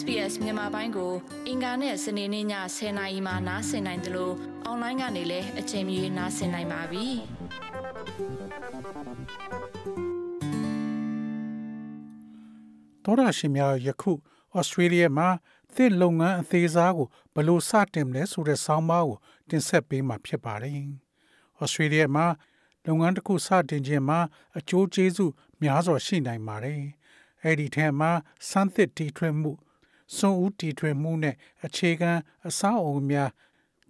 SBS မြန်မာပိုင်းကို အင်ကာနဲ့စနေနေ့ည10:00နာရီမှနားဆင်နိုင်တယ်လို့အွန်လိုင်းကနေလည်းအချိန်မီနားဆင်နိုင်ပါပြီ။သောရရှိများယခုဩစတြေးလျမှာသစ်လုပ်ငန်းအသေးစားကိုဘယ်လိုစတင်မလဲဆိုတဲ့ဆောင်းပါးကိုတင်ဆက်ပေးမှာဖြစ်ပါတယ်။ဩစတြေးလျမှာလုပ်ငန်းတစ်ခုစတင်ခြင်းမှာအကျိုးကျေးဇူးများစွာရှိနိုင်ပါတယ်။အဲ့ဒီထဲမှာစမ်းသစ်တီထွင်မှု စွန့်ဦးတီထွင်မှုနဲ့အခြေခံအဆောက်အအုံများ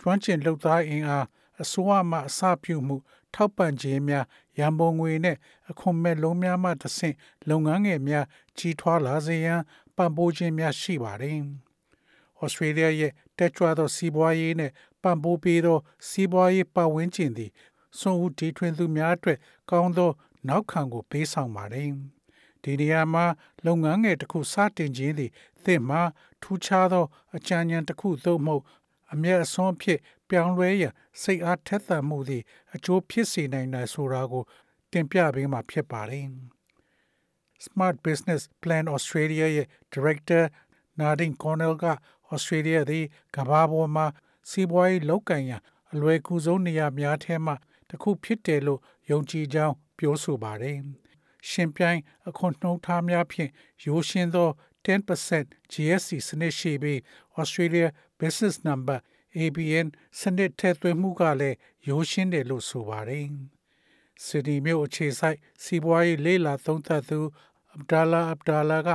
ကျွမ်းကျင်လုပ်သားအင်အားအစိုးရမှအစပြုမှု ထောက်ပံ့ခြင်းများရန်ပုံငွေနဲ့အခွန်မဲ့လုံးများမှတဆင့်လုပ်ငန်းငယ်များကြီးထွားလာစေရန်ပံ့ပိုးခြင်းများရှိပါတယ်။ဩစတြေးလျရဲ့တက်ကြွသောစီးပွားရေးနဲ့ပံ့ပိုးပေးသောစီးပွားရေးပတ်ဝန်းကျင်သည်စွန့်ဦးတီထွင်သူများအတွက်ကောင်းသောနောက်ခံကိုပေးဆောင်ပါတယ်။ဒီနေရာမှာလုပ်ငန်းငယ်တစ်ခုစတင်ခြင်းသည် သင်မှာထူးခြားသော အကြံဉာဏ်တစ်ခုသို့မဟုတ်အမျက်အစွန်းဖြစ်ပြောင်းလဲရန်စိတ်အားထက်သန်မှုသည် အကျိုးဖြစ်စေနိုင်တယ်ဆိုတာကို တင်ပြပေးမှာဖြစ်ပါတယ်။ Smart Business Plan Australia ရဲ့ Director Nadine Cornell က Australia သည်ကမ္ဘာပေါ်မှာစီးပွားရေးလုပ်ကိုင်ရန်အလွယ်ကူဆုံးနေရာများထဲမှတစ်ခုဖြစ်တယ်လို့ယုံကြည်ကြောင်းပြောဆိုပါတယ်။ ရှင်ပြိုင်အခွန်နှုတ်ထားများဖြင့်ရိုးရှင်းသော10% GSC စနစ်ရှိပြီး Australia Business Number ABN စနစ်ထည့်သွင်းမှုကလည်းရိုးရှင်းတယ်လို့ဆိုပါတယ်။စီဒီမြို့အခြေဆိုင်စီးပွားရေးလေးလာသုံးသပ်သူအဗဒါလာအဗဒါလာက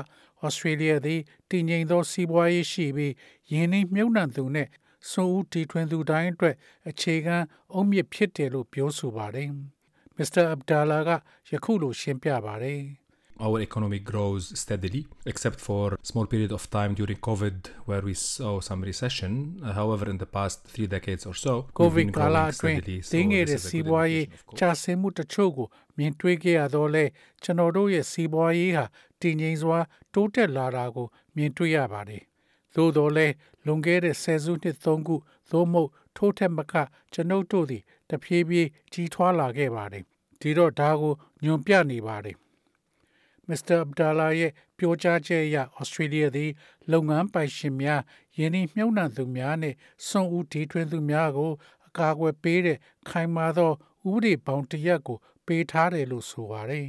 ဩစတြေးလျသည်တည်ငြိမ်သောစီးပွားရေးရှိပြီးယင်းနှိမ့်မြုပ်နှံသူနဲ့စိုးဦးတီထွင်သူတိုင်းအတွက်အခြေခံအုံမြစ်ဖြစ်တယ်လို့ပြောဆိုပါတယ်။ Mr. Abdallah ကယခုလိုရှင်းပြပါတယ်။ our economy grows steadily, except for a small period of time during COVID where we saw some recession. Uh, however, in the past three decades or so, COVID ကာလအတွင်းတင်းငယ်တဲ့စီးပွားရေးကျဆင်းမှုတချို့ကိုမြင်တွေ့ခဲ့ရတော့လဲကျွန်တော်တို့ရဲ့စီးပွားရေးဟာတည်ငြိမ်စွာတိုးတက်လာတာကိုမြင်တွေ့ရပါတယ်။သို့တော်လဲလွန်ခဲ့တဲ့ဆယ်စုနှစ်သုံးခုသို့မဟုတ်ထိုးထက်မကကျွန်ုပ်တို့သည် တဖြည်းဖြည်းကြီးထွားလာခဲ့ပါတယ်။ဒီတော့ဒါကိုညွန်ပြနေပါတယ်မစ္စတာအဗဒါလာရဲ့ပြောကြားချက်အရဩစတြေးလျသည် လုပ်ငန်းပိုင်ရှင်များယင်းနှမြုံနှံသူများနှင့်စွန့်ဦးတီထွင်သူများကို အကာအကွယ်ပေးတဲ့ခိုင်မာသောဥပဒေပေါင်းတရက်ကို ပေးထားတယ်လို့ဆိုပါတယ်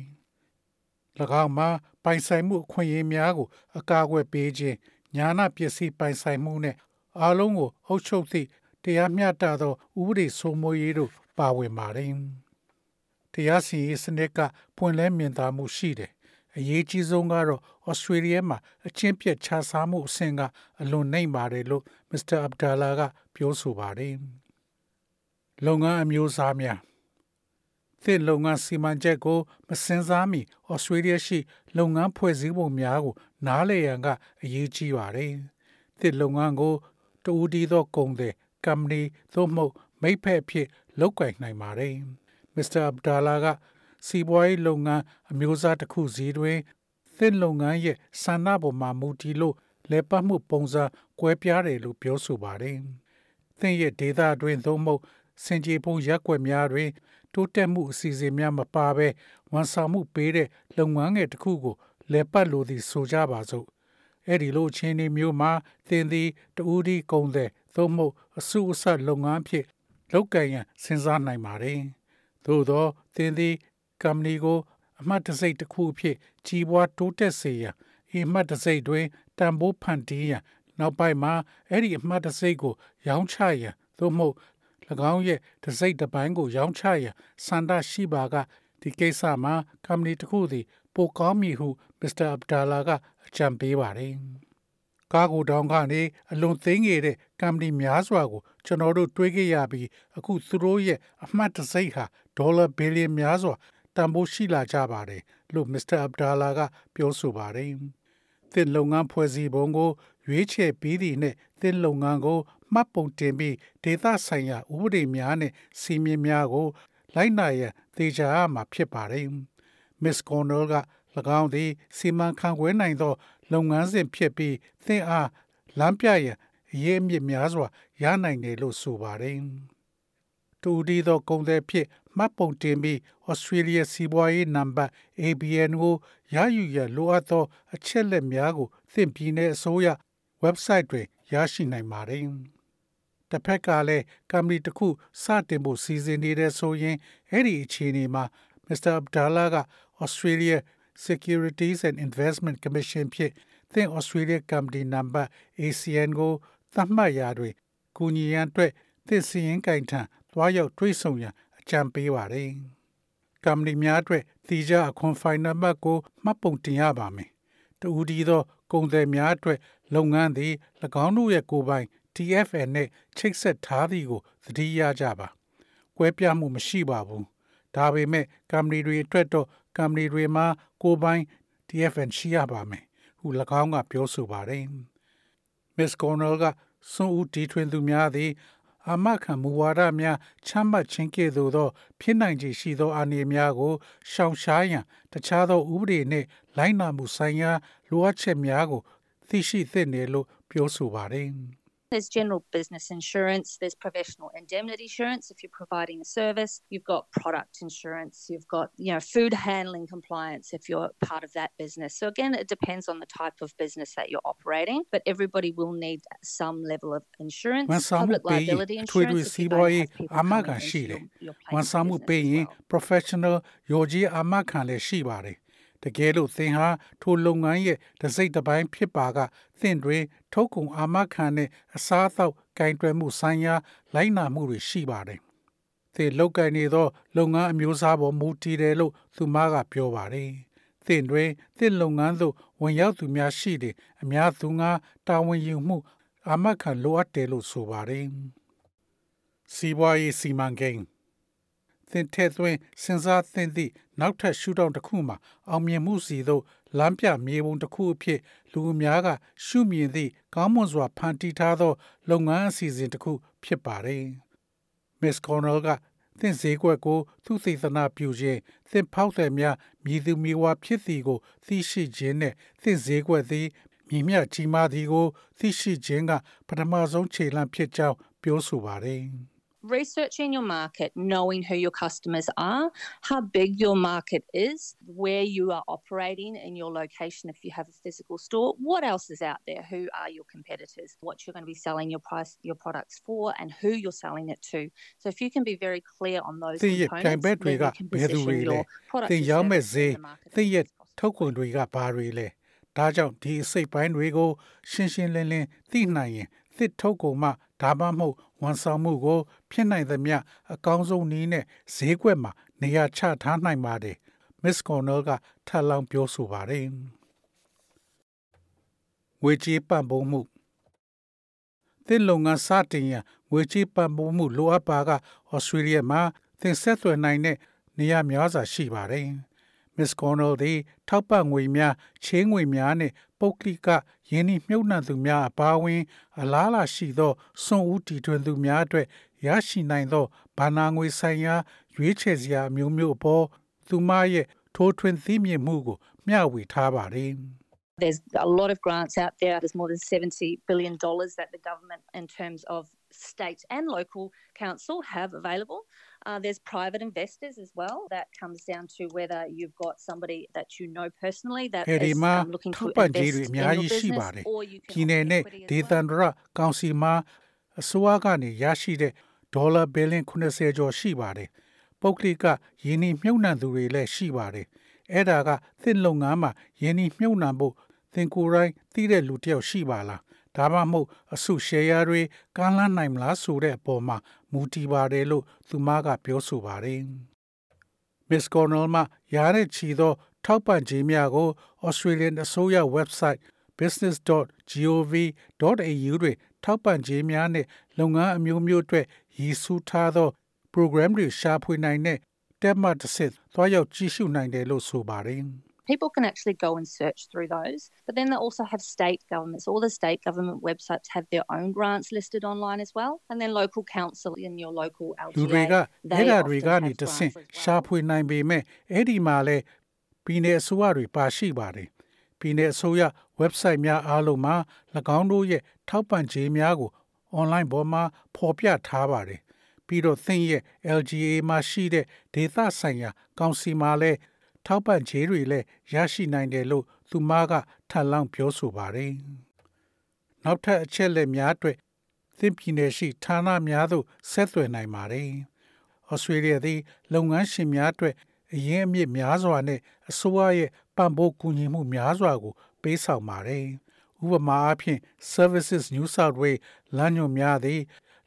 ။၎င်းမှာပိုင်ဆိုင်မှုအခွင့်အရေးများကို အကာအကွယ်ပေးခြင်းညာနာပစ္စည်းပိုင်ဆိုင်မှုနဲ့အားလုံးကိုအုပ်ချုပ်သည့် တရားမျှတသောဥပဒေစိုးမိုးရေးတို့ပါဝင်ပါတယ်။တရားစီရင်စနစ်ကပွင့်လင်းမြင်သာမှုရှိတယ်အရေးကြီးဆုံးကတော့ဩစတြေးလျမှာအချင်းပြက်ခြားစားမှုအဆင့်ကအလွန်နှိမ့်ပါတယ်လို့မစ္စတာအဗဒါလာကပြောဆိုပါတယ်။လုပ်ငန်းအမျိုးအစားများသစ်လုပ်ငန်းစီမံချက်ကိုမစင်စားမီဩစတြေးလျရှိလုပ်ငန်းဖွဲ့စည်းပုံများကို နားလည်ရန်ကအရေးကြီးပါတယ်။သစ်လုပ်ငန်းကိုတူဒီသောကုန်သည် ကမ္ပဏီသို့မဟုတ်မိဖက်အဖြစ်လုပ်ကိုင်နိုင်ပါတယ်။မစ္စတာအဗဒါလာကစီးပွားရေးလုပ်ငန်းအမျိုးအစားတစ်ခုစီတွင်သစ်လုပ်ငန်းရဲ့ဆန္ဒပေါ်မှာမူတည်လို့လဲပတ်မှုပုံစံကွဲပြားတယ်လို့ပြောဆိုပါတယ်။သင်ရဲ့ဒေတာတွင်သို့မဟုတ်စင်ကြေဖုံရက်ွက်များတွင်တိုးတက်မှုအစီအစဉ်များမပါဘဲဝန်ဆောင်မှုပေးတဲ့လုပ်ငန်းငယ်တစ်ခုကိုလဲပတ်လို့သည်ဆိုကြပါစို့။ အဲ့ဒီလိုအခြေအနေမျိုးမှာသင်သည်တူဒီကုန်တဲ့သို့မဟုတ်အစုအဆက်လုပ်ငန်းဖြစ်လုပ်ကံရန်စဉ်းစားနိုင်ပါတယ်။သို့သောသင်သည်ကမ္ပဏီကိုအမှတ်တစိတ်တစ်ခုအဖြစ်ကြီးပွားတိုးတက်စေရန်ဤအမှတ်တစိတ်တွင်တန်ဖိုးဖန်တီးရန်နောက်ပိုင်းမှာအဲ့ဒီအမှတ်တစိတ်ကို ရောင်းချရန်သို့မဟုတ်၎င်းရဲ့တစိတ်တစ်ပိုင်းကို ရောင်းချရန်စန္ဒရှိပါကဒီကိစ္စမှာကမ္ပဏီတစ်ခုသည်ပိုကောင်းမည်ဟုမစ္စတာအဗဒါလာက အကြံပေးပါတယ်။ကားကိုတောင်းကနေအလွန်သိငယ်တဲ့ကမ္ပဏီများစွာကိုကျွန်တော်တို့တွေးခဲ့ရပြီးအခုသူတို့ရဲ့အမှတ်တစိတ်ဟာဒေါ်လာဘီလီယံများစွာတန်ဖိုးရှိလာကြပါတယ်လို့မစ္စတာအဗဒါလာကပြောဆိုပါတယ်။သစ်လုပ်ငန်းဖွဲ့စည်းပုံကိုရွေးချယ်ပြီးသည့်နှင့်သစ်လုပ်ငန်းကိုမှတ်ပုံတင်ပြီးဒေသဆိုင်ရာဥပဒေများနှင့်စီမင်းများကို လိုက်နာရန်သေချာရမှာဖြစ်ပါတယ်။ Miss Cornell က၎ င်းသည်စီမံခန့်ခွဲနိုင်သော လုပ်ငန်းစဉ်ဖြစ်ပြီးသင်အားလမ်းပြရန်အရေးအမြစ်များစွာရနိုင်တယ်လို့ဆိုပါတယ်။တူဒီသောကုန်သည်ဖြစ်မှတ်ပုံတင်ပြီးဩစတြေးလျစီးပွားရေးနံပါတ် ABN ကိုရယူရလိုအပ်သော အချက်လက်များကိုသင်ပြည်နယ်အစိုးရ website တွင်ရရှိနိုင်ပါတယ်။တစ်ဖက်ကလည်းကမ္ပဏီတစ်ခုစတင်ဖို့စီစဉ်နေတဲ့ဆိုရင်အဲ့ဒီအခြေအနေမှာ Mr. Abdallah က Australia Securities and Investment Commission ဖြင့်သင် Australia Company Number ACN ကိုသတ်မှတ်ရာတွင်ကူညီရန်အတွက်သင်စီရင်ကင်ထံသွားရောက်တွေးဆောင်ရန်အကြံပေးပါတယ်။ကမ္ပဏီများအတွက်တိကျအခွန်ဖိုင်နံပါတ်ကိုမှတ်ပုံတင်ရပါမယ်။တူဒီသောကုန်သည်များအတွက်လုပ်ငန်းသည်၎င်းတို့ရဲ့ကိုယ်ပိုင် TFN နဲ့ချိတ်ဆက်ထားသည်ကိုသတိရကြပါ။ကွဲပြားမှုမရှိပါဘူး။ဒါပေမဲ့ကမ္ပဏီတွေအတွက်တော့ ကမ္ပဏီတွေမှာကိုယ်ပိုင် TFN ရှိရပါမယ်။ဟု၎င်းကပြောဆိုပါတယ်။ Miss Cornell ကစွန့်ဦးတီထွင်သူများသည်အာမခံမူဝါဒများချမှတ်ခြင်းကဲ့သို့သောဖြစ်နိုင်ခြေရှိသောအနေများကိုရှောင်ရှားရန်တခြားသောဥပဒေနှင့်လိုက်နာမှုဆိုင်ရာလိုအပ်ချက်များကိုသိရှိသင့်တယ်လို့ပြောဆိုပါတယ်။ There's general business insurance, there's professional indemnity insurance if you're providing a service, you've got product insurance, you've got, you know, food handling compliance if you're part of that business. So again, it depends on the type of business that you're operating, but everybody will need some level of insurance, public liability insurance if you don't have people coming into your, your place of business well. professional ရော်ကြီးအာမခံလည်းရှိပါတယ် တကယ်လို့သင်ဟာထိုလုပ်ငန်းရဲ့တစိတ်တစ်ပိုင်းဖြစ်ပါကသင်တွင်ထုတ်ကုန်အာမခံတဲ့အစားအသောက်ကင်တွယ်မှုဆိုင်ရာ လိုက်နာမှုတွေရှိပါတယ်။သင်လုပ်ကိုင်နေသော လုပ်ငန်းအမျိုးအစားပေါ်မူတည်တယ်လို့သူမကပြောပါတယ်။သင်တွင်သင်လုပ်ငန်းသို့ဝင်ရောက်သူများရှိတယ်အများသူငါတာဝန်ယူမှု အာမခံလိုအပ်တယ်လို့ဆိုပါတယ်။စီးပွားရေးစီမံကိန်း သင်ထည့်သွင်းစဉ်းစားသင့်သည့်နောက်ထပ်ရှုထောင့်တစ်ခုမှာအောင်မြင်မှုစီသို့လမ်းပြမြေပုံတစ်ခုအဖြစ်လူအများကရှုမြင်သည့်ကောင်းမွန်စွာဖန်တီးထားသော လုပ်ငန်းအစီအစဉ်တစ်ခုဖြစ်ပါတယ်။ Miss Cornell ကသင်ဈေးကွက်ကို သူသေသနာပြုခြင်းသင်ဖောက်သည်များမြည်သူမြည်ဝါဖြစ်သည်ကို သိရှိခြင်းနဲ့သင်ဈေးကွက်သည်မြင့်မြတ်ကြီးမားသည်ကို သိရှိခြင်းက ပထမဆုံးခြေလှမ်းဖြစ်ကြောင်းပြောဆိုပါတယ်။ researching your market, knowing who your customers are, how big your market is, where you are operating in your location if you have a physical store, what else is out there, who are your competitors, what you're going to be selling your price your products for and who you're selling it to. So if you can be very clear on those components, then you can position your product သင်ရောင်းမဲ့ဈေးသင်ရဲ့ထုတ်ကုန်တွေကဘာတွေလဲဒါကြောင့်ဒီအစိတ်ပိုင်းတွေကိုရှင်းရှင်းလင်းလင်းသိနိုင်ရင်သစ်ထုတ်ကုန်မှဒါမှမဟုတ် ဝန်ဆောင်မှုကို ဖြစ်နိုင်သမျှအကောင်းဆုံးနည်းနဲ့ဈေးကွက်မှာ နေရာချထားနိုင်ပါတယ် Miss Cornell ကထပ်လောင်းပြောဆိုပါတယ်ငွေကြေးပံ့ပိုးမှုသင်လုပ်ငန်းစတင်ရန်ငွေကြေးပံ့ပိုးမှုလိုအပ်ပါကဩစတြေးလျမှာသင်ဆက်သွယ်နိုင်တဲ့နေရာများစွာရှိပါတယ်။ Miss Cornell သည်ထောက်ပံ့ငွေများချေးငွေများနှင့် ပုဂ္ဂလိကယင်းနှမြုပ်နှံသူများအပါအဝင် အလားအလာရှိသောစွန့်ဦးတီထွင်သူများအတွက်ရရှိနိုင်သောဘာနာငွေဆိုင်ရာ ရွေးချယ်စရာမျိုးမျိုးအပေါ်သူမရဲ့ထိုးထွင်းသိမြင်မှုကိုမျှဝေထားပါတယ်။ There's a lot of grants out there. There's more than $70 billion that the government, in terms of state and local council, have available. Uh, there's private investors as well. That comes down to whether you've got somebody that you know personally that is um, looking to invest in your business or you can ပြည်နယ်နဲ့ဒေသန္တရကောင်စီမှာအစိုးရကနေရရှိတဲ့ဒေါ်လာဘီလီယံ80ကျော်ရှိပါတယ်။ပုဂ္ဂလိကယင်းနှမြုပ်နှံသူတွေလည်းရှိပါတယ်။အဲ့ဒါကသင်လုပ်ငန်းမှာယင်းနှမြုပ်နှံဖို့သင်ကိုယ်တိုင်သိတဲ့လူတစ်ယောက်ရှိပါလား ဒါမှမဟုတ်အစုရှယ်ယာတွေကမ်းလှမ်းနိုင်မလားဆိုတဲ့အပေါ်မှာမူတည်ပါတယ်လို့သူမကပြောဆိုပါတယ်။ Miss Cornell မှရတဲ့ချီသော ထောက်ပံ့ခြင်းများကို Australian အစိုးရ website business.gov.au တွင်ထောက်ပံ့ခြင်းများနှင့်လုပ်ငန်းအမျိုးမျိုးအတွက်ရည်စူးထားသော program တွေရှာဖွေနိုင်တဲ့ tab မှတစ်ဆင့်သွားရောက်ကြည့်ရှုနိုင်တယ်လို့ဆိုပါတယ်။ people can actually go and search through those. But then they also have state governments. All the state government websites have their own grants listed online as well. And then local council in your local LGA. လူတွေကအဲ့ဒါတွေကနေတဆင့်ရှာဖွေနိုင်ပေမဲ့အဲ့ဒီမှာလဲပြည်내အစိုးရတွေပါရှိပါတယ်။ပြည်내အစိုးရ website များအားလုံးမှာ၎င်းတို့ရဲ့ထောက်ပံ့ခြင်းများကို online ပေါ်မှာဖော်ပြထားပါတယ်။ပြီးတော့သင်ရဲ့ LGA မှာရှိတဲ့ဒေသဆိုင်ရာကောင်စီမှာလည်း ထောက်ပံ့ခြင်းတွေလည်းရရှိနိုင်တယ်လို့သူမကထပ်လောင်းပြောဆိုပါတယ်နောက်ထပ်အချက်လက်များအတွက်သင်ပြည်နယ်ရှိဌာနများသို့ဆက်သွယ်နိုင်ပါတယ်။ဩစတြေးလျသည် လုပ်ငန်းရှင်များအတွက်အရင်းအမြစ်များစွာနဲ့အစိုးရရဲ့ပံ့ပိုးကူညီမှုများစွာကို ပေးဆောင်ပါတယ်။ဥပမာအားဖြင့် Services New South Wales လမ်းညွှန်များသည်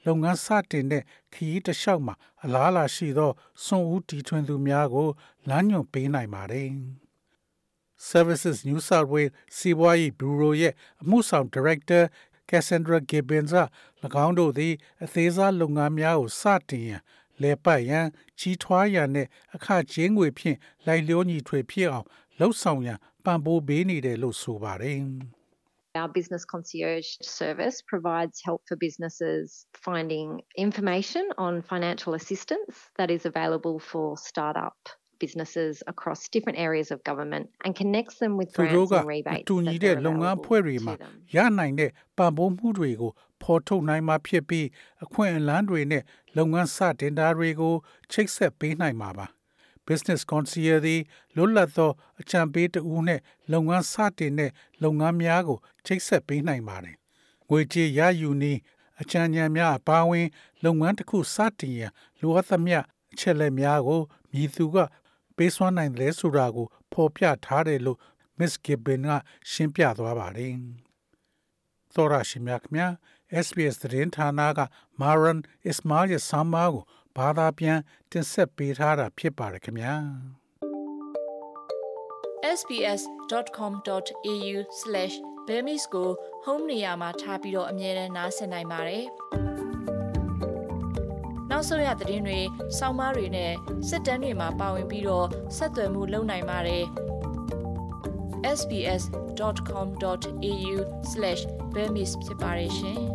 လုပ်ငန်းစတင်တဲ့ခရီးတစ်လျှောက်မှာအလားအလာရှိသောစွန့်ဦးတီထွင်သူများကိုလမ်းညွှန်ပေးနိုင်ပါတယ်။ Services New South Wales စီးပွားရေးဘျူရိုရဲ့အမှုဆောင် Director Cassandra Gibbons က၎င်းတို့သည် အသေးစားလုပ်ငန်းများကိုစတင်ရန်လဲပတ်ရန်ကြီးထွားရန်နဲ့အခကြေးငွေဖြင့်လိုက်လျောညီထွေဖြစ်အောင်လှုပ်ဆောင်ရန်ပံ့ပိုးပေးနေတယ်လို့ဆိုပါတယ်။ Our business concierge service provides help for businesses finding information on financial assistance that is available for startup businesses across different areas of government and connects them with grants and rebates တူညီတဲ့လုပ်ငန်းဖွဲ့တွေမှာရနိုင်တဲ့ပံ့ပိုးမှုတွေကိုဖော်ထုတ်နိုင်မှာဖြစ်ပြီးအခွင့်အလမ်းတွေနဲ့လုပ်ငန်းစတင်တာတွေကိုချိတ်ဆက်ပေးနိုင်မှာပါ Business Concierge သည်လွတ်လပ်သောအကြံပေးတဦးနဲ့လုပ်ငန်းစတင်တဲ့လုပ်ငန်းများကိုချိတ်ဆက်ပေးနိုင်ပါတယ်။ငွေကြေးရယူနည်းအကြံဉာဏ်များအပါအဝင် လုပ်ငန်းတစ်ခုစတင်ရန်လိုအပ်သမျှအချက်လက်များကိုမြည်သူကပေးစွမ်းနိုင်တယ်ဆိုတာကိုဖော်ပြထားတယ်လို့ Miss Gibbon ကရှင်းပြသွားပါတယ်။သောရရှိမြခင် SBS သတင်းဌာနက Maran Ismail ရဲ့ဆောင်းပါးကို ဘာသာပြန်တင်ဆက်ပေးထားတာဖြစ်ပါတယ်ခင်ဗျာ sbs.com.au/bemis ကို home နေရာမှာထားပြီးတော့အမြဲတမ်းနှာစင်နိုင်ပါတယ်။နောက်ဆုံးရသတင်းတွေ၊စောင်းမားတွေနဲ့စစ်တမ်းတွေမှာပါဝင်ပြီးတော့ဆက်သွယ်မှုလုပ်နိုင်ပါတယ်။ sbs.com.au/bemis ဖြစ်ပါတယ်ရှင်။